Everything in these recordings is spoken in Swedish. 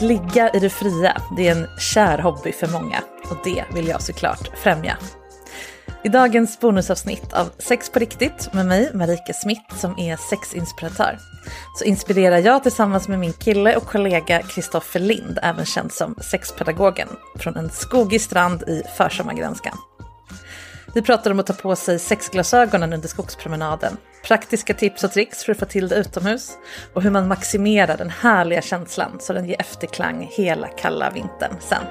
Att ligga i det fria, det är en kär hobby för många och det vill jag såklart främja. I dagens bonusavsnitt av Sex på riktigt med mig, Marika Smith, som är sexinspiratör, så inspirerar jag tillsammans med min kille och kollega Kristoffer Lind, även känd som sexpedagogen, från en skogig strand i försommargrönskan. Vi pratar om att ta på sig sexglasögonen under skogspromenaden, praktiska tips och tricks för att få till det utomhus och hur man maximerar den härliga känslan så den ger efterklang hela kalla vintern sen.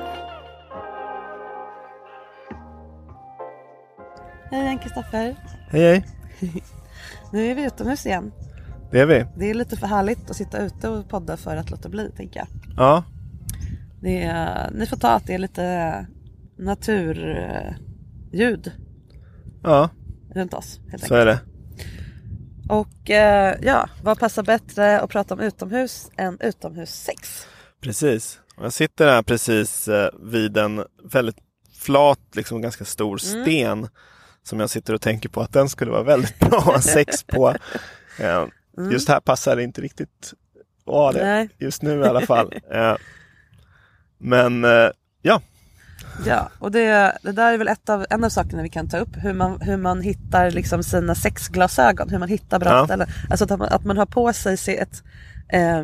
Hej Ann-Kristoffer. Hej hej, Nu är vi utomhus igen. det är vi. Det är lite för härligt att sitta ute och podda för att låta bli tänker jag. Ja, Det är, ni får ta att det är lite naturljud ja runt oss. Helt så enkelt. är det. Och eh, ja, vad passar bättre att prata om utomhus än utomhussex? Precis. Jag sitter här precis eh, vid en väldigt flat, liksom ganska stor Mm. sten som jag sitter och tänker på att den skulle vara väldigt bra att ha sex på. Eh, Just här passar det inte riktigt att ha det, Mm. Nej. just nu i alla fall. Eh, Men eh, ja, Ja, och det, det där är väl ett av, en av sakerna vi kan ta upp. Hur man, hur man hittar liksom sina sexglasögon. Hur man hittar bra Ja. ställen. Alltså att man, att man har på sig ett eh,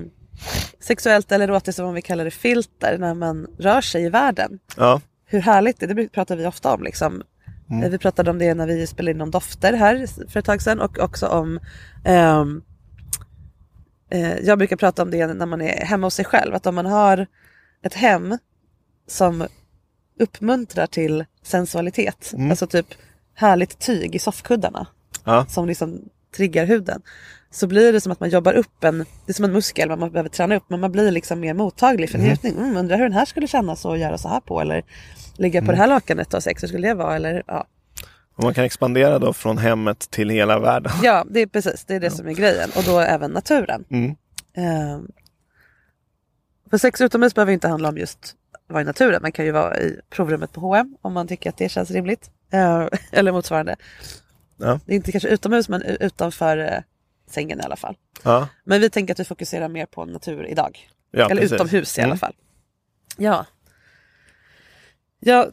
sexuellt eller erotiskt, vad vi kallar det, filter när man rör sig i världen. ja, Hur härligt det är, det pratar vi ofta om. Liksom. Eh, Vi pratade om det när vi spelade in om dofter här för ett tag sedan och också om ehm, eh, Jag brukar prata om det när man är hemma hos sig själv. Att om man har ett hem som uppmuntrar till sensualitet. Alltså typ härligt tyg i soffkuddarna ja, som liksom triggar huden. Så blir det som att man jobbar upp en, det är som en muskel man behöver träna upp men man blir liksom mer mottaglig för njutning. Mm, undrar hur den här skulle kännas att göra så här på eller ligga på det här lakanet och ha sex, hur skulle det vara? Eller, ja. och man kan expandera då från hemmet till hela världen. ja, det är precis det är det som är grejen och då även naturen. Mm. Ehm, för sex utomhus behöver inte handla om just vara i naturen. Man kan ju vara i provrummet på H&M om man tycker att det känns rimligt. Ehm, eller motsvarande. Ja. Det är inte kanske utomhus men utanför eh, sängen i alla fall. Ja, Men vi tänker att vi fokuserar mer på natur idag. ja, Eller precis. utomhus i alla Mm. fall. Ja. Jag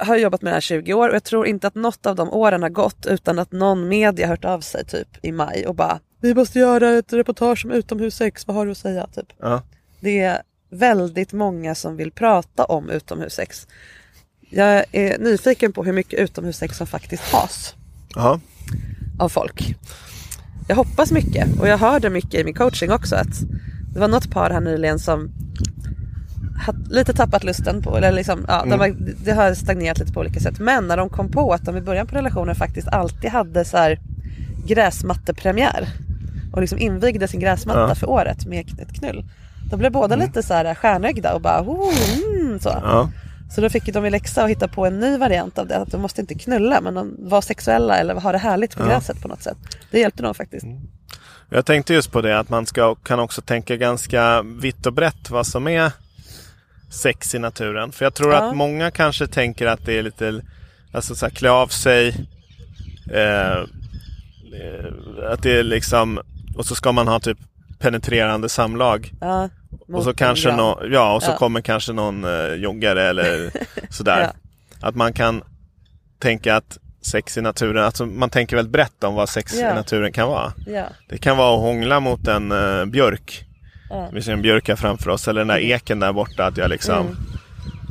har jobbat med det här 20 år och jag tror inte att något av de åren har gått utan att någon media hört av sig typ i maj och bara Vi måste göra ett reportage om utomhussex, vad har du att säga? Typ. Ja, Det är väldigt många som vill prata om utomhussex. Jag är nyfiken på hur mycket utomhussex som faktiskt has ja, av folk. Jag hoppas mycket och jag hör det mycket i min coaching också att det var något par här nyligen som lite tappat lusten på, eller liksom, ja, de har, det har stagnerat lite på olika sätt. Men när de kom på att de i början på relationen faktiskt alltid hade så här gräsmattepremiär. Och liksom invigde sin gräsmatta Ja. för året med ett knull. Då blev båda lite så här stjärnögda och bara oh, mm, så. Ja. Så då fick de i läxa att hitta på en ny variant av det. Att de måste inte knulla men de var sexuella eller ha det härligt på gräset på något sätt. Det hjälpte dem faktiskt. Jag tänkte just på det att man ska, kan också tänka ganska vitt och brett vad som är sex i naturen. För jag tror Ja. att många kanske tänker att det är lite, alltså så här, klä av sig. Eh, eh, att det är liksom, och så ska man ha typ penetrerande samlag. Ja, Och så kanske nå, ja, och så Ja. kommer kanske någon eh, joggare eller sådär. Att man kan tänka att sex i naturen, alltså man tänker väldigt brett om vad sex Ja. i naturen kan vara. Ja, Det kan vara att hångla mot en eh, björk. Ja. Vi ser en björk här framför oss, eller den där eken där borta. Att jag liksom Mm.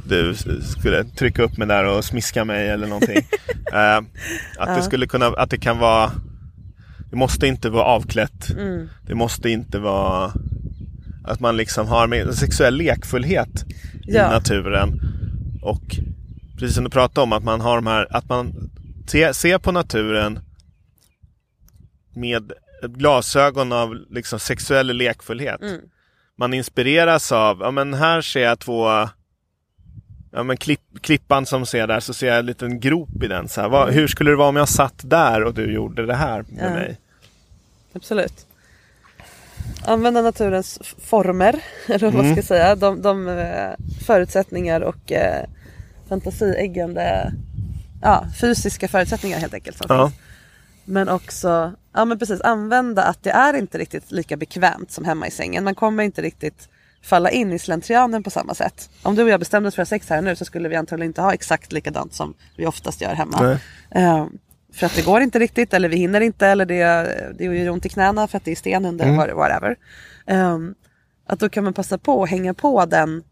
du skulle trycka upp mig där och smiska mig eller någonting. eh, att det skulle kunna, att det kan vara Det måste inte vara avklätt. Mm. Det måste inte vara att man liksom har en sexuell lekfullhet Ja. i naturen. Och precis som du pratade om, att man har de här, att man ser, ser på naturen med glasögon av liksom sexuell lekfullhet. Mm. Man inspireras av, ja men här ser jag två Ja men klipp, klippan som ser där så ser jag en liten grop i den. Så här, vad, hur skulle det vara om jag satt där och du gjorde det här med Ja. mig? absolut. Använda naturens former, eller vad man Mm. ska säga. De, de eh, förutsättningar och eh, fantasieggande ja, fysiska förutsättningar helt enkelt. Ja. Men också, ja men precis, använda att det är inte riktigt lika bekvämt som hemma i sängen. Man kommer inte riktigt falla in i slentrianen på samma sätt. Om du och jag bestämde oss för att ha sex här nu så skulle vi antagligen inte ha exakt likadant som vi oftast gör hemma. Eh, för att det går inte riktigt eller vi hinner inte eller det, det gör ont i knäna för att det är sten under, Mm. what- whatever. Eh, att då kan man passa på att hänga på den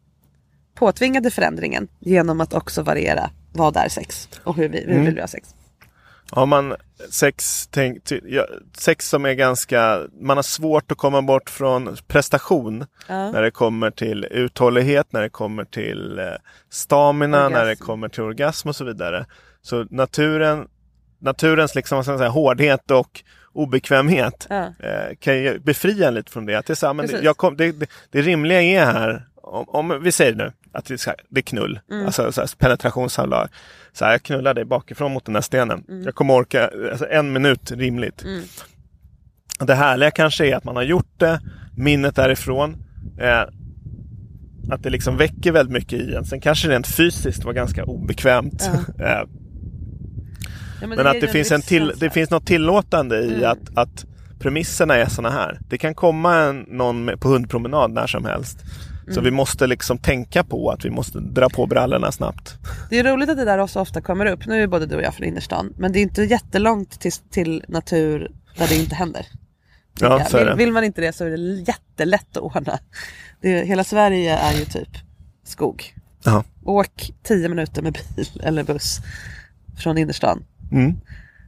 påtvingade förändringen genom att också variera vad är sex och hur, vi, hur Mm. vill vi ha sex. Har man sex, tänk, ja, sex som är ganska, man har svårt att komma bort från prestation Ja. när det kommer till uthållighet, när det kommer till eh, stamina, Orgasm. när det kommer till orgasm och så vidare. Så naturen, naturens liksom, säga, hårdhet och obekvämhet Ja. eh, kan ju befria en lite från det. Att det, är så här, men det, kom, det, det, det rimliga är här, om, om vi säger nu att det är, det är knull, Mm. alltså så här, penetrationssamlag. Så här, jag knullar dig bakifrån mot den här stenen. Mm. Jag kommer orka, alltså en minut rimligt. Det härliga kanske är att man har gjort det, minnet därifrån. Eh, att det liksom väcker väldigt mycket i en. Sen kanske rent fysiskt var ganska obekvämt. eh, Ja, men ger att ju det finns, en till, det finns något tillåtande i Mm. att, att premisserna är såna här. Det kan komma en, någon på hundpromenad när som helst. Så Mm. vi måste liksom tänka på att vi måste dra på brallorna snabbt. Det är roligt att det där så ofta kommer upp. Nu är både du och jag från innerstan. Men det är inte jättelångt till, till natur där det inte händer. Ja, så vill, vill man inte det så är det jättelätt att ordna. Det, hela Sverige är ju typ skog. Ja. Åk 10 minuter med bil eller buss från innerstan. Mm.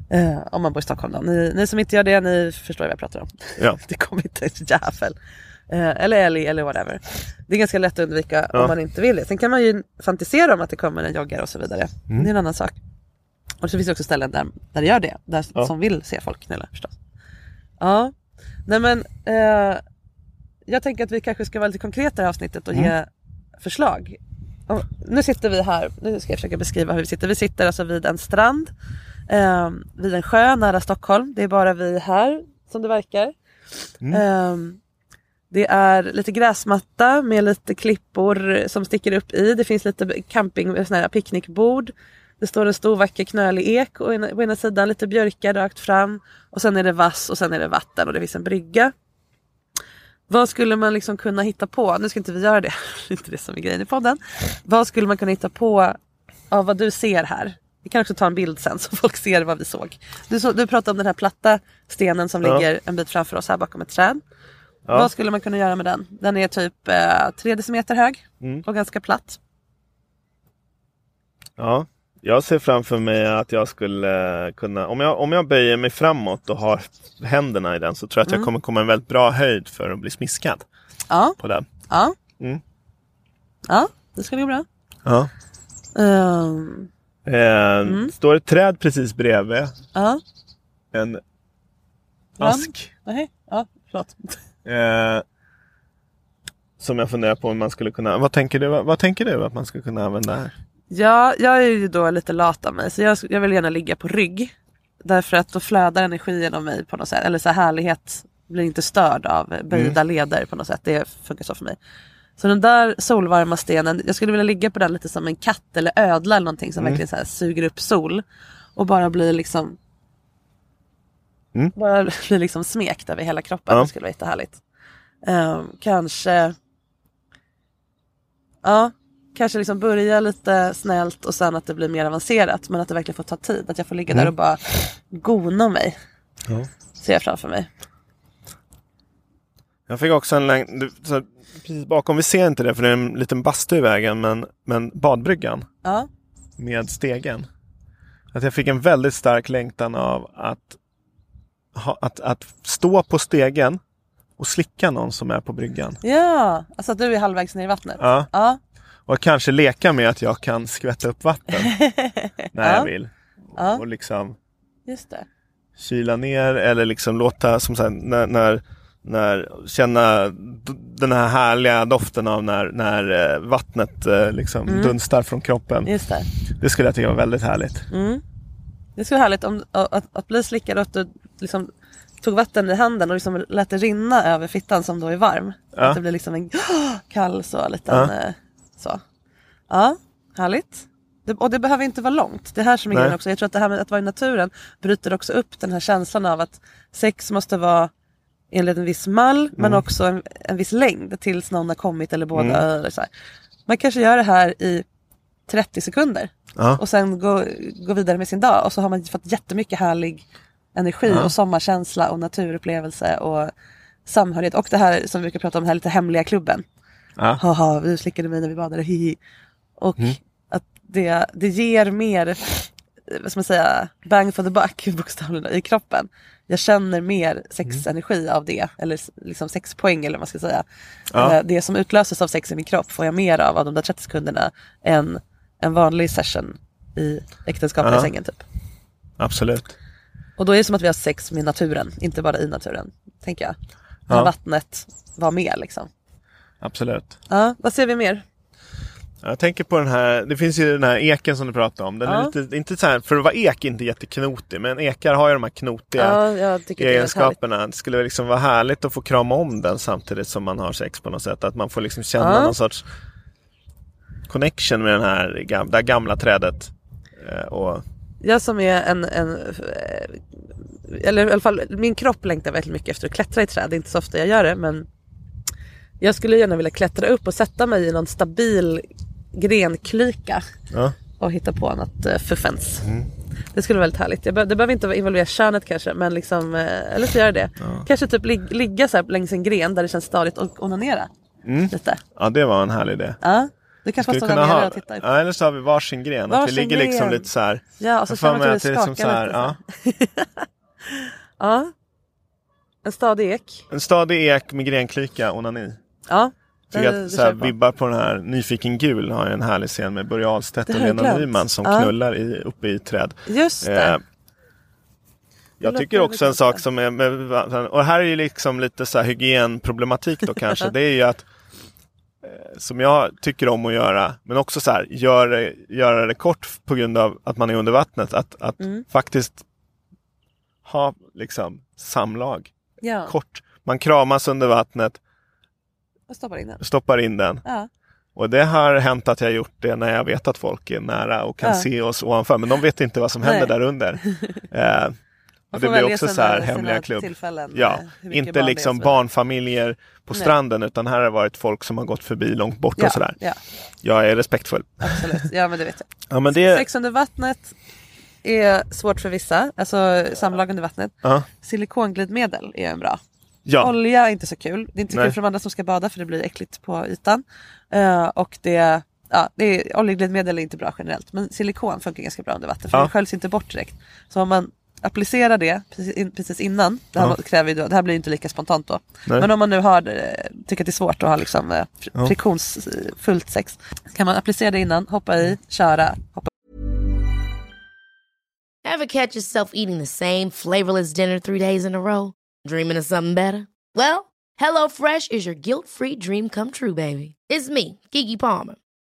Eh, om man bor i Stockholm då. Ni, ni som inte gör det, ni förstår vad jag pratar om. Ja. Det kommer inte en jävel. Eh, eller älg eller whatever. Det är ganska lätt att undvika Ja. om man inte vill det. Sen kan man ju fantisera om att det kommer en joggare och så vidare. Mm. Det är en annan sak. Och så finns det också ställen där, där det gör det. Där, Ja. Som vill se folk knulla förstås. Ja, nej men eh, jag tänker att vi kanske ska vara lite konkreta i avsnittet och Mm. ge förslag. Och nu sitter vi här, nu ska jag försöka beskriva hur vi sitter. Vi sitter alltså vid en strand, eh, vid en sjö nära Stockholm. Det är bara vi här som det verkar. Eh, det är lite gräsmatta med lite klippor som sticker upp i. Det finns lite camping, sån här picknickbord. Det står en stor vacker knölig ek och ena- på ena sidan lite björkar rakt fram. Och sen är det vass och sen är det vatten och det finns en brygga. Vad skulle man liksom kunna hitta på? Nu ska inte vi göra det, det är inte det som är grejen i podden. Vad skulle man kunna hitta på av vad du ser här? Vi kan också ta en bild sen så folk ser vad vi såg. Du, så, du pratade om den här platta stenen som Ja. ligger en bit framför oss här bakom ett träd. Ja. Vad skulle man kunna göra med den? Den är typ eh, 3 decimeter hög Mm. och ganska platt. Ja, jag ser framför mig att jag skulle kunna, om jag, om jag böjer mig framåt och har händerna i den så tror jag att Mm. jag kommer komma en väldigt bra höjd för att bli smiskad Ja, på den. ja. Mm. Ja, det ska gå bra. Ja. Ehm, Eh, Mm. Står ett träd precis bredvid. ja, En ask. Nej, ja, förlåt. Eh, som jag funderar på om man skulle kunna, vad tänker du, vad tänker du att man skulle kunna använda här? Ja, jag är ju då lite lat av mig så jag, jag vill gärna ligga på rygg. Därför att då flödar energin genom mig på något sätt. Eller så här härlighet blir inte störd av böjda leder på något sätt. Det funkar så för mig. Så den där solvarma stenen, jag skulle vilja ligga på den lite som en katt eller ödla eller någonting som verkligen så suger upp sol. Och bara bli liksom Mm. Bara bli liksom smekt över hela kroppen. Ja. Det skulle vara jättehärligt. Um, kanske Ja, kanske liksom börja lite snällt och sen att det blir mer avancerat. Men att det verkligen får ta tid. Att jag får ligga där och bara gona mig. Ja. Ser jag framför mig. Jag fick också en längd, precis bakom, vi ser inte det för det är en liten bastu i vägen, men, men badbryggan Ja, med stegen. Att jag fick en väldigt stark längtan av att, ha, att, att stå på stegen och slicka någon som är på bryggan. ja. alltså att du är halvvägs ner i vattnet. Ja. Ja, Och kanske leka med att jag kan skvätta upp vatten när Ja. jag vill. Ja. Och liksom just det. kyla ner eller liksom låta, som så här, när, när, när känna den här härliga doften av när, när eh, vattnet eh, liksom dunstar från kroppen. Just det. Det skulle jag tycka var väldigt härligt. Det skulle vara härligt om, att, att bli slickad och att du liksom tog vatten i handen och liksom lät det rinna över fittan som då är varm. Ja. Att det blir liksom en kall så liten Ja. eh, så. Ja, härligt. Det, och det behöver inte vara långt. Det här som är grejen också. Jag tror att det här med att vara i naturen bryter också upp den här känslan av att sex måste vara enligt en viss mall men Mm. också en, en viss längd tills någon har kommit eller båda. Eller så här. Man kanske gör det här i 30 sekunder Ja. och sen gå, gå vidare med sin dag och så har man fått jättemycket härlig energi och sommarkänsla och naturupplevelse och samhörighet och det här som vi brukar prata om, den här lite hemliga klubben. Ja. Haha, du slickade mig när vi badade, hihi. Och Mm. att det, det ger mer, vad ska man säga, bang for the buck bokstavligen i kroppen. Jag känner mer sexenergi av det, eller liksom sexpoäng eller vad man ska säga. Ja. Eh, Det som utlöses av sex i min kropp får jag mer av, av de där 30 sekunderna än en vanlig session i äktenskapliga Ja. sängen typ. Absolut. Och då är det som att vi har sex med naturen, inte bara i naturen, tänker jag. När Ja. vattnet var med liksom. Absolut. Ja, vad ser vi mer? Jag tänker på den här, det finns ju den här eken som du pratade om. Den är Ja. lite, inte så här, för att vara ek inte jätteknotig, men ekar har ju de här knotiga Ja, tycker det är egenskaperna. Det skulle liksom vara härligt att få krama om den samtidigt som man har sex på något sätt. Att man får liksom känna Ja. någon sorts connection med den här, det här gamla trädet. Eh, och, Jag som är en, en eh, eller i alla fall min kropp längtar väldigt mycket efter att klättra i träd. Det är inte så ofta jag gör det men jag skulle gärna vilja klättra upp och sätta mig i någon stabil grenklyka ja. och hitta på något uh, fuffens. Det skulle vara väldigt härligt. Jag be- det behöver inte involvera könet kanske men liksom, eh, eller så gör det. Kanske typ lig- ligga så längs en gren där det känns stadigt och onanera. Lite. ja, det var en härlig idé. Ja, du kan få Skulle stå kunna där nere ha, och titta ja, eller så har vi varsin gren. att vi Varsin ligger liksom gren. lite så här. Ja, och så känner man att det att det skakar så här, lite. ja. Ja. En stadig ek. En stadig ek med grenklyka, onani. Ja. Det- att det så här, vibbar på den här Nyfiken gul har en härlig scen med Börje Ahlstedt Det och Lena. Nyman som Ja. knullar i, uppe i träd. Just det. Eh, jag tycker också en sak som är med, och här är ju liksom lite så här hygienproblematik då kanske. det är ju att som jag tycker om att göra, men också så här, gör, göra det kort på grund av att man är under vattnet. Att, att Mm. faktiskt ha liksom samlag. ja. Kort. Man kramas under vattnet, Jag stoppar in den. stoppar in den. Ja. Och det har hänt att jag gjort det när jag vet att folk är nära och kan Ja. se oss ovanför. Men de vet inte vad som händer Nej. där under. Eh, och Man det blir också så här hemliga klubb. Ja, eh, inte liksom barnfamiljer på Nej. stranden utan här har det varit folk som har gått förbi långt bort Ja, och sådär. ja, Jag är respektfull. absolut. Ja, men det vet jag. Ja, men det, Sex under vattnet är svårt för vissa. Alltså samlag under vattnet. ja, Silikonglidmedel är en bra. ja, Olja är inte så kul. Det är inte Nej. kul för de andra som ska bada för det blir äckligt på ytan. Eh, och det, ja, det är, oljeglidmedel är inte bra generellt. Men silikon funkar ganska bra under vatten för Ja. det sköljs inte bort direkt. Så om man applicerar det precis, in, precis innan, det här, Ja. kräver ju det här blir ju inte lika spontant då. Nej. Men om man nu har, eh, tycker att det är svårt att ha liksom, eh, Ja. friktionsfullt sex. Kan man applicera det innan, hoppa i, köra, hoppa Ever catch yourself eating the same flavorless dinner three days in a row? Dreaming of something better? Well, HelloFresh is your guilt-free dream come true, baby. It's me, Kiki Palmer.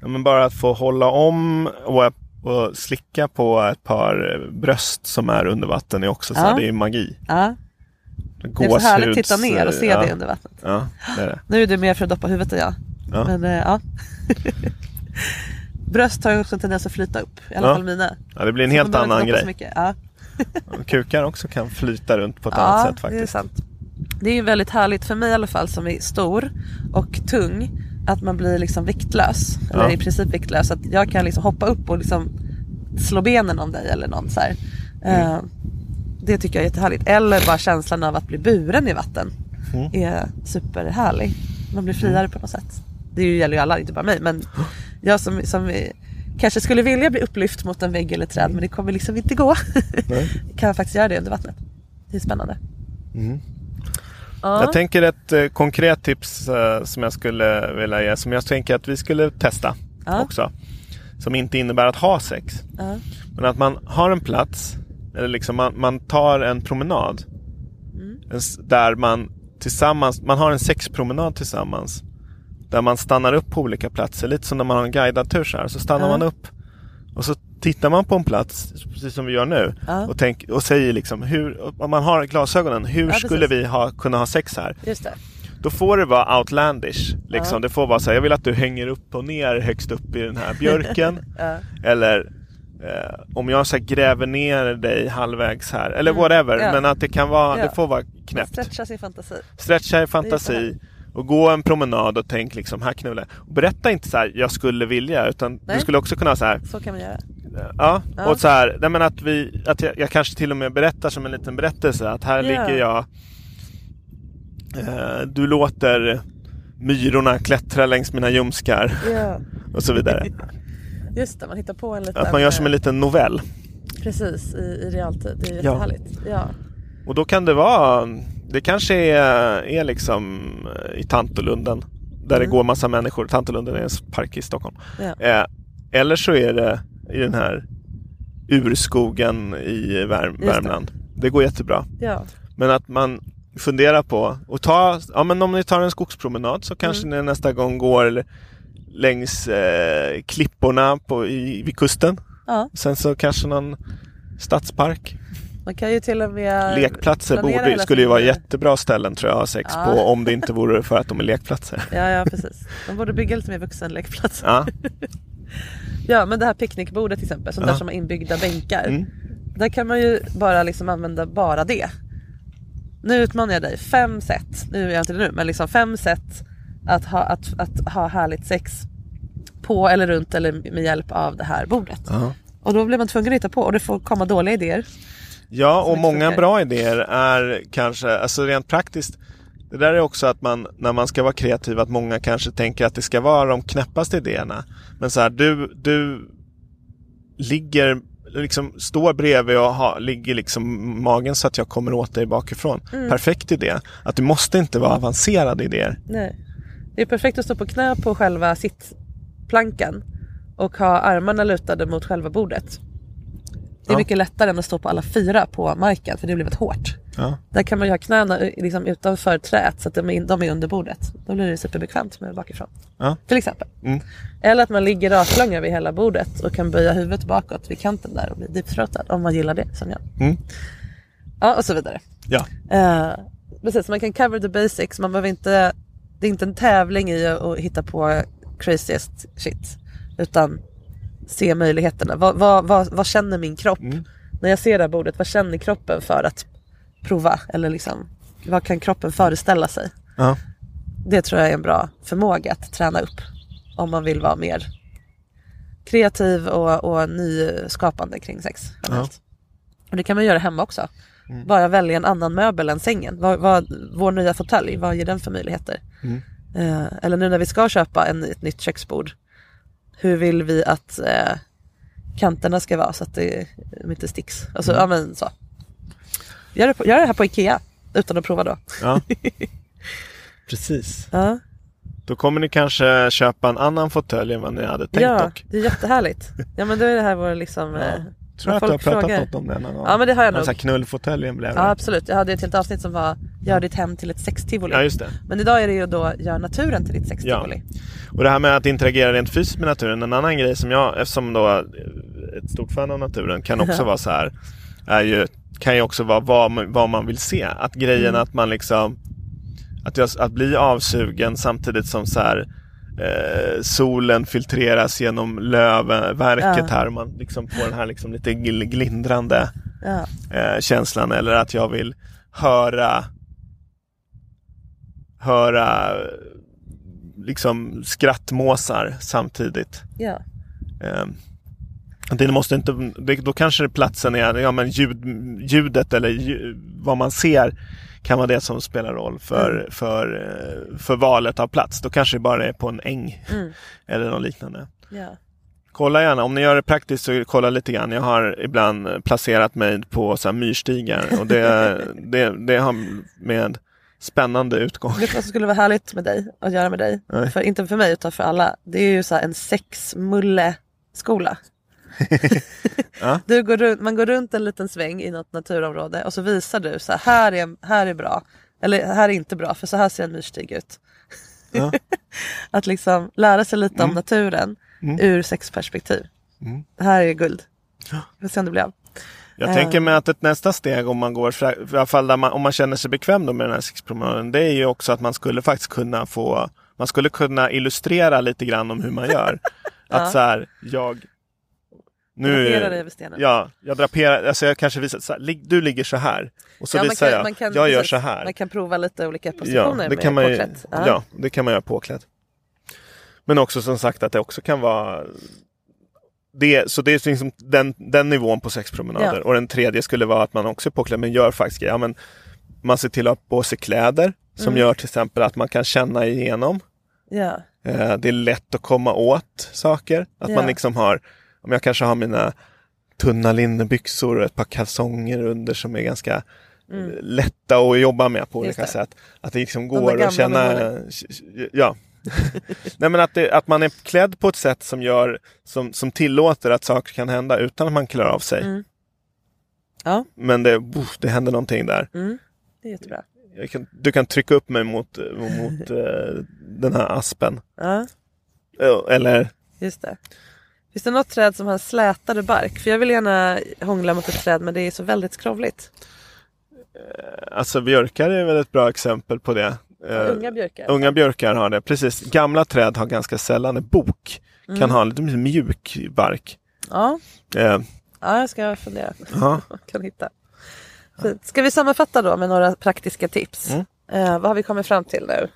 Ja, men bara att få hålla om och, och slicka på ett par bröst som är under vatten är också så här, Ja. det är magi. Ja. Det är så härligt att titta ner och se ja. det under vattnet. Ja, det är det. Nu är du mer för att doppa huvudet än jag. Ja. Men eh, ja. Bröst har ju också en tendens att flyta upp. I alla Ja. fall mina. Ja, det blir en Så helt annan grej. Ja. Kukar också kan flyta runt på ett annat sätt det är faktiskt. sant. Det är ju väldigt härligt för mig i alla fall som är stor och tung. Att man blir liksom viktlös. Eller Ja. i princip viktlös. Att jag kan liksom hoppa upp och liksom slå benen om dig eller någon så. Mm. Eh, det tycker jag är jättehärligt. Eller bara känslan av att bli buren i vatten. Mm. Är superhärlig. Man blir friare på något sätt. Det gäller ju alla, inte bara mig. Men jag som, som kanske skulle vilja bli upplyft mot en vägg eller träd men det kommer liksom inte gå. kan faktiskt göra det under vattnet. Det är spännande. Ja. Jag tänker ett eh, konkret tips eh, som jag skulle vilja ge, som jag tänker att vi skulle testa Ja. också. Som inte innebär att ha sex. Ja. Men att man har en plats, eller liksom man, man tar en promenad. Mm. Där man tillsammans, man har en sexpromenad tillsammans. Där man stannar upp på olika platser, lite som när man har en guidad tur så här. Så stannar man upp och så tittar man på en plats, precis som vi gör nu. Ja. Och, tänk, och säger liksom, hur, om man har glasögonen, hur Ja, skulle vi ha, kunna ha sex här? Just det. Då får det vara outlandish. Liksom. Ja. Det får vara så här, jag vill att du hänger upp och ner högst upp i den här björken. Eller eh, om jag så här, gräver ner dig halvvägs här. Eller whatever. Mm. Ja. Men att det kan vara, det får vara knäppt. Stretcha sin fantasi. Stretcha i fantasi. Och gå en promenad och tänk liksom, här knullar Berätta inte så här, jag skulle vilja. Utan Nej. du skulle också kunna säga så Så kan man göra. Ja. Ja. Och så här, nej men att vi, att jag, jag kanske till och med berättar som en liten berättelse. Att här Ja. ligger jag. Eh, du låter myrorna klättra längs mina ljumskar. Ja. Och så vidare. Just det, man hittar på en liten... Att man gör som en eh, liten novell. Precis, i, i realtid. Det är Ja. jättehärligt. Ja. Och då kan det vara, det kanske är, är liksom eh, i Tantolunden. Där det Mm. går massa människor. Tantolunden är en park i Stockholm. Ja. Eh, eller så är det i den här urskogen i Värm det. Värmland. Det. går jättebra. Ja. Men att man funderar på och ta, ja men om ni tar en skogspromenad så kanske Mm. ni nästa gång går längs eh, klipporna på, i, vid kusten. Ja. Sen så kanske någon stadspark. Man kan ju till och med Lekplatser borde, skulle ju vara jättebra ställen tror jag att ha sex Ja. på om det inte vore för att de är lekplatser. Ja, ja precis. De borde bygga lite mer vuxenlekplatser. Ja. Ja men det här picknickbordet till exempel, sånt där som har inbyggda bänkar. Mm. Där kan man ju bara liksom använda bara det. Nu utmanar jag dig, fem sätt, nu gör jag inte det nu, men liksom fem sätt att ha, att, att ha härligt sex på eller runt eller med hjälp av det här bordet. Ja. Och då blir man tvungen att hitta på och det får komma dåliga idéer. Ja, och många bra idéer är kanske, alltså rent praktiskt, det där är också att man, när man ska vara kreativ, att många kanske tänker att det ska vara de knäppaste idéerna. Men så här, du, du ligger, liksom står bredvid och har, ligger liksom magen så att jag kommer åt dig bakifrån. Mm. Perfekt idé. Att det måste inte vara avancerade idéer. Nej. Det är perfekt att stå på knä på själva sittplankan och ha armarna lutade mot själva bordet. Det är Ja. mycket lättare än att stå på alla fyra på marken för det blir väldigt hårt. Ja. Där kan man ju ha knäna eh, liksom utanför träet så att de är, de är under bordet. Då blir det superbekvämt med bakifrån. Ja. Till exempel. Mm. Eller att man ligger raklång över hela bordet och kan böja huvudet bakåt vid kanten där och bli deepthroatad om man gillar det som jag. Mm. Ja och så vidare. Ja. Eh, precis, man kan cover the basics. Man behöver inte, det är inte en tävling i att, hitta på craziest shit. Utan se möjligheterna. Vad, vad, vad, vad känner min kropp? När jag ser det här bordet, vad känner kroppen för att prova? Eller liksom, vad kan kroppen föreställa sig? Ja. Det tror jag är en bra förmåga att träna upp. Om man vill vara mer kreativ och, och nyskapande kring sex. generellt. Och det kan man göra hemma också. Mm. Bara välja en annan möbel än sängen. Vad, vad, vår nya fåtölj, vad ger den för möjligheter? Mm. Eh, eller nu när vi ska köpa en, ett nytt köksbord. Hur vill vi att eh, kanterna ska vara så att det de inte sticks? Alltså, Mm. ja men så. Gör det, gör det här på Ikea utan att prova då. Ja. Precis. Ja, Då kommer ni kanske köpa en annan fåtölj än vad ni hade tänkt ja dock. det är jättehärligt. Ja men då är det här vår liksom... eh, Tror när att du har pratat frågar. något om det någon gång? Ja men det har jag Den nog. knullfåtöljen blev. Ja absolut, jag hade ett helt avsnitt som var Gör ditt hem till ett sextivoli. Ja, just det. Men idag är det ju då Gör naturen till ditt sextivoli. Och det här med att interagera rent fysiskt med naturen, en annan grej som jag, eftersom då är ett stort fan av naturen, kan också vara så här, är ju, kan ju också vara vad man, vad man vill se. Att grejen Mm. att man liksom, att, jag, att bli avsugen samtidigt som så här, eh, solen filtreras genom lövverket Ja. här man liksom får den här liksom lite gl- glindrande Ja. eh, känslan eller att jag vill höra höra liksom skrattmåsar samtidigt. Ja. Eh, det måste inte, det, då kanske platsen är, ja men ljud, ljudet eller lju, vad man ser kan vara det som spelar roll för, Mm. för, eh, för valet av plats. Då kanske det bara är på en äng Mm. eller något liknande. Ja. Kolla gärna, om ni gör det praktiskt så kolla lite grann. Jag har ibland placerat mig på så här myrstigar och det, det, det har med spännande utgång. Vet du vad som skulle vara härligt med dig att göra med dig? Nej. För, inte för mig utan för alla. Det är ju så en sexmulle-skola. Ja. Du går runt, man går runt en liten sväng i något naturområde och så visar du så här, här är, här är bra. Eller här är inte bra för så här ser en myrstig ut. Ja. att liksom lära sig lite om Mm. naturen Mm. ur sexperspektiv. Mm. Det här är guld. Vi får se om det blir av. Jag Eh. tänker mig att ett nästa steg om man går, i alla fall man, om man känner sig bekväm då med den här sexpromenaden, det är ju också att man skulle faktiskt kunna få, man skulle kunna illustrera lite grann om hur man gör. Ja. Att så här, jag Drapera dig över stenen. Ja, jag draperar, alltså jag kanske visar, så här, du ligger så här. Och så Ja, visar kan- jag, kan- jag gör så här. Man kan prova lite olika Ja, positioner det med kan man ju, påklätt. ja, det kan man göra påklädd. Men också som sagt att det också kan vara det, så det är liksom den, den nivån på sexpromenader. Ja. Och den tredje skulle vara att man också är påklädd men gör faktiskt. Ja, men man ser till att ha på sig kläder som Mm. gör till exempel att man kan känna igenom. Ja. Eh, det är lätt att komma åt saker. Att Ja. man liksom har, om jag kanske har mina tunna linnebyxor och ett par kalsonger under som är ganska Mm. eh, lätta att jobba med på olika sätt. Att det liksom går att känna, ja, Nej men att, det, att man är klädd på ett sätt som gör som, som tillåter att saker kan hända utan att man klär av sig. Mm. Ja. Men det, uff, det händer någonting där. Mm. Det är jättebra. Kan, du kan trycka upp mig mot, mot eh, den här aspen. Ja, Eh, Eller, just det. Finns det något träd som har slätare bark? För jag vill gärna hångla mot ett träd men det är så väldigt skrovligt. alltså björkar är väl ett bra exempel på det. Eh, unga björkar. Unga björkar har det, precis. Gamla träd har ganska sällan en bok. Kan Mm. ha lite mer mjuk bark. Ja, Eh, ja jag ska fundera. ja. kan hitta. Fint. Ska vi sammanfatta då med några praktiska tips? Mm. Eh, vad har vi kommit fram till nu?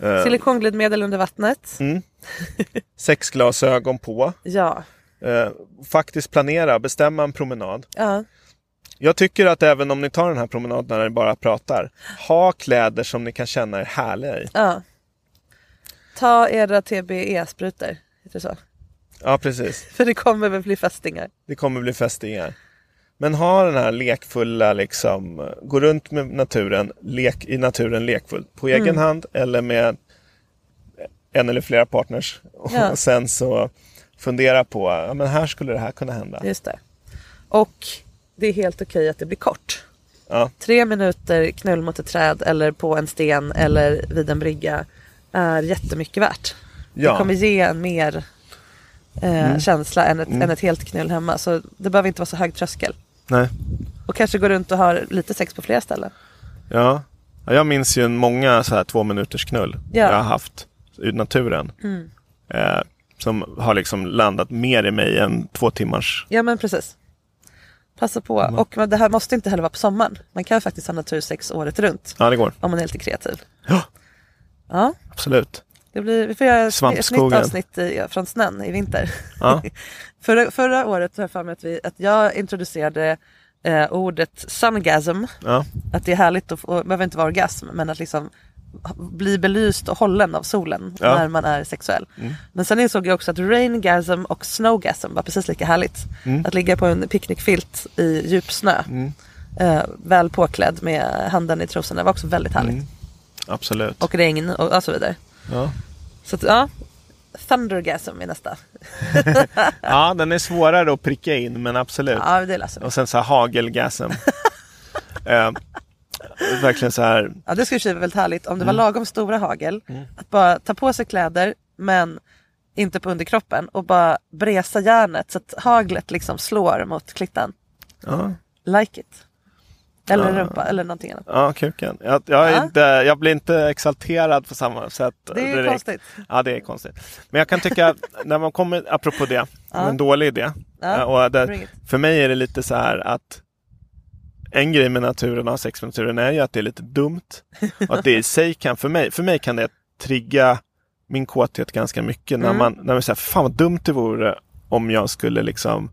Eh, Silikonglidmedel under vattnet. mm. Sex glasögon på. Ja. Eh, faktiskt planera, bestämma en promenad. ja. Jag tycker att även om ni tar den här promenaden när ni bara pratar, ha kläder som ni kan känna er härliga i. ja. Ta era TBE-sprutor. Heter det så? Ja, precis. För det kommer väl bli fästingar. Det kommer bli fästingar. Men ha den här lekfulla, liksom, gå runt med naturen, lek i naturen lekfullt. På egen Mm. hand eller med en eller flera partners. Ja. Och sen så fundera på, ja men här skulle det här kunna hända. Just det. Och det är helt okej att det blir kort. Ja, Tre minuter knull mot ett träd eller på en sten eller vid en brygga är jättemycket värt. Ja. Det kommer ge en mer eh, Mm. känsla än ett, Mm. än ett helt knull hemma. Så det behöver inte vara så hög tröskel. Nej. Och kanske gå runt och ha lite sex på flera ställen. Ja. ja jag minns ju många så här två minuters knull Ja. jag har haft i naturen. Mm. Eh, som har liksom landat mer i mig än två timmars. Ja men precis. Passa på. Och men det här måste inte heller vara på sommaren. Man kan faktiskt ha natursex året runt. Ja, det går. Om man är lite kreativ. Ja. Ja, Absolut. Det blir, vi får göra ett, nytt avsnitt i, från snön i vinter. Ja. förra, förra året har jag för mig att, vi, att jag introducerade eh, ordet sungasm. Ja. Att det är härligt, att det behöver inte vara orgasm, men att liksom bli belyst och hållen av solen Ja. när man är sexuell. Mm. Men sen insåg jag också att raingasm och snowgasm var precis lika härligt. Mm. Att ligga på en picknickfilt i djup snö, Mm. eh, väl påklädd med handen i trosorna var också väldigt härligt. Mm. Absolut. Och regn och, och så vidare. Ja. Så att, ja, thundergasm är nästa. ja, den är svårare att pricka in, men absolut. Ja, det läser vi. Och sen så här hagelgasm. eh, verkligen så här. Ja det skulle vara väldigt härligt om det var Mm. lagom stora hagel. Att bara ta på sig kläder men inte på underkroppen och bara bresa järnet så att haglet liksom slår mot klittan. Ja, Like it. Eller Ja. rumpa eller någonting annat. ja kuken. Jag, jag, Ja. inte, jag blir inte exalterad på samma sätt. Det är direkt. konstigt. Ja, det är konstigt. Men jag kan tycka, när man kommer, apropå det, Ja. en dålig idé. Ja, Eh, Och it. för mig är det lite så här att en grej med naturen och ha sex med naturen är ju att det är lite dumt. Och att det i sig kan, för mig, för mig kan det trigga min kåthet ganska mycket. När Mm. man, när man säger, fan vad dumt det vore om jag skulle liksom,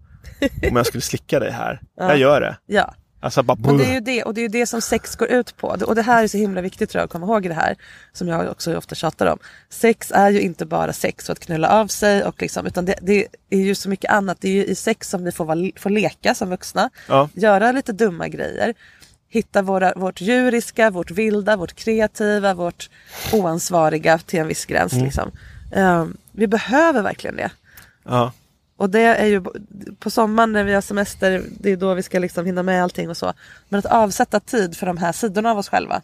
om jag skulle slicka dig här. Ja. Jag gör det. Ja. Alltså bara, Och det är ju det, och det är det som sex går ut på. Och det här är så himla viktigt tror jag att komma ihåg i det här. Som jag också ofta tjatar om. Sex är ju inte bara sex och att knulla av sig. Och liksom, utan det, det är ju så mycket annat. Det är ju i sex som vi får, vara, får leka som vuxna. Ja. Göra lite dumma grejer. Hitta våra, vårt djuriska, vårt vilda, vårt kreativa, vårt oansvariga till en viss gräns. Mm. Liksom. Ehm, vi behöver verkligen det. ja. Och det är ju på sommaren när vi har semester, det är då vi ska liksom hinna med allting och så. Men att avsätta tid för de här sidorna av oss själva.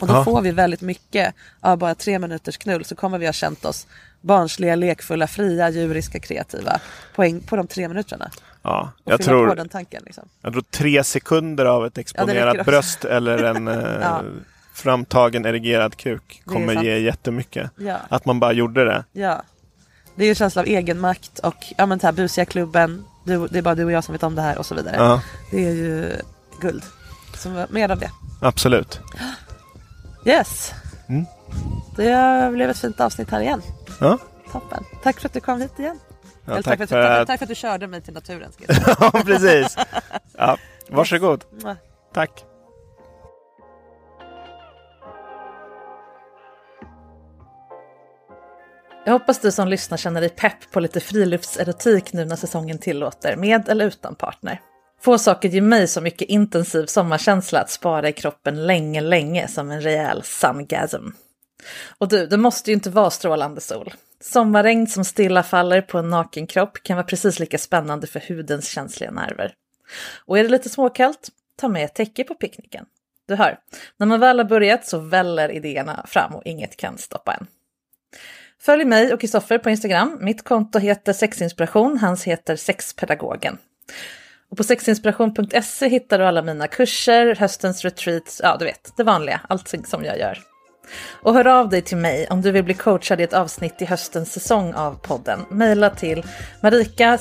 Och då Ja. får vi väldigt mycket av bara tre minuters knull så kommer vi ha känt oss barnsliga, lekfulla, fria, djuriska, kreativa poäng på de tre minuterna. ja. Jag, på tror, den tanken. Liksom. jag tror tre sekunder av ett exponerat också. bröst eller en eh, Ja. framtagen erigerad kuk kommer ge jättemycket. Ja. Att man bara gjorde det. Ja. Det är ju känsla av egenmakt och ja, men, här busiga klubben, du, det är bara du och jag som vet om det här och så vidare. Ja, Det är ju guld. Så mer av det. absolut. Yes. Mm. Det blev ett fint avsnitt här igen. Ja. Toppen. Tack för att du kom hit igen. Ja, tack tack, för, för tack, att- tack för att du körde mig till naturen. Ja, precis. Ja, varsågod. Tack. Jag hoppas du som lyssnar känner dig pepp på lite friluftserotik nu när säsongen tillåter, med eller utan partner. Få saker ger mig så mycket intensiv sommarkänsla att spara i kroppen länge, länge som en rejäl sungasm. Och du, det måste ju inte vara strålande sol. Sommarregn som stilla faller på en naken kropp kan vara precis lika spännande för hudens känsliga nerver. Och är det lite småkallt, ta med ett täcke på picknicken. Du hör, när man väl har börjat så väller idéerna fram och inget kan stoppa en. Följ mig och Kristoffer på Instagram. Mitt konto heter sexinspiration, hans heter sexpedagogen. Och på sexinspiration.se hittar du alla mina kurser, höstens retreats, ja du vet, det vanliga, allt som jag gör. Och hör av dig till mig om du vill bli coachad i ett avsnitt i höstens säsong av podden. Maila till marika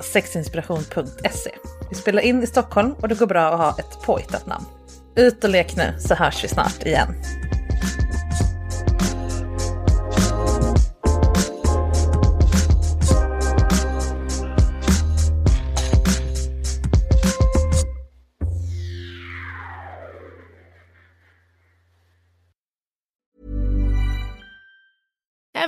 sexinspiration.se. Vi spelar in i Stockholm och det går bra att ha ett påhittat namn. Ut och lek nu så hörs vi snart igen.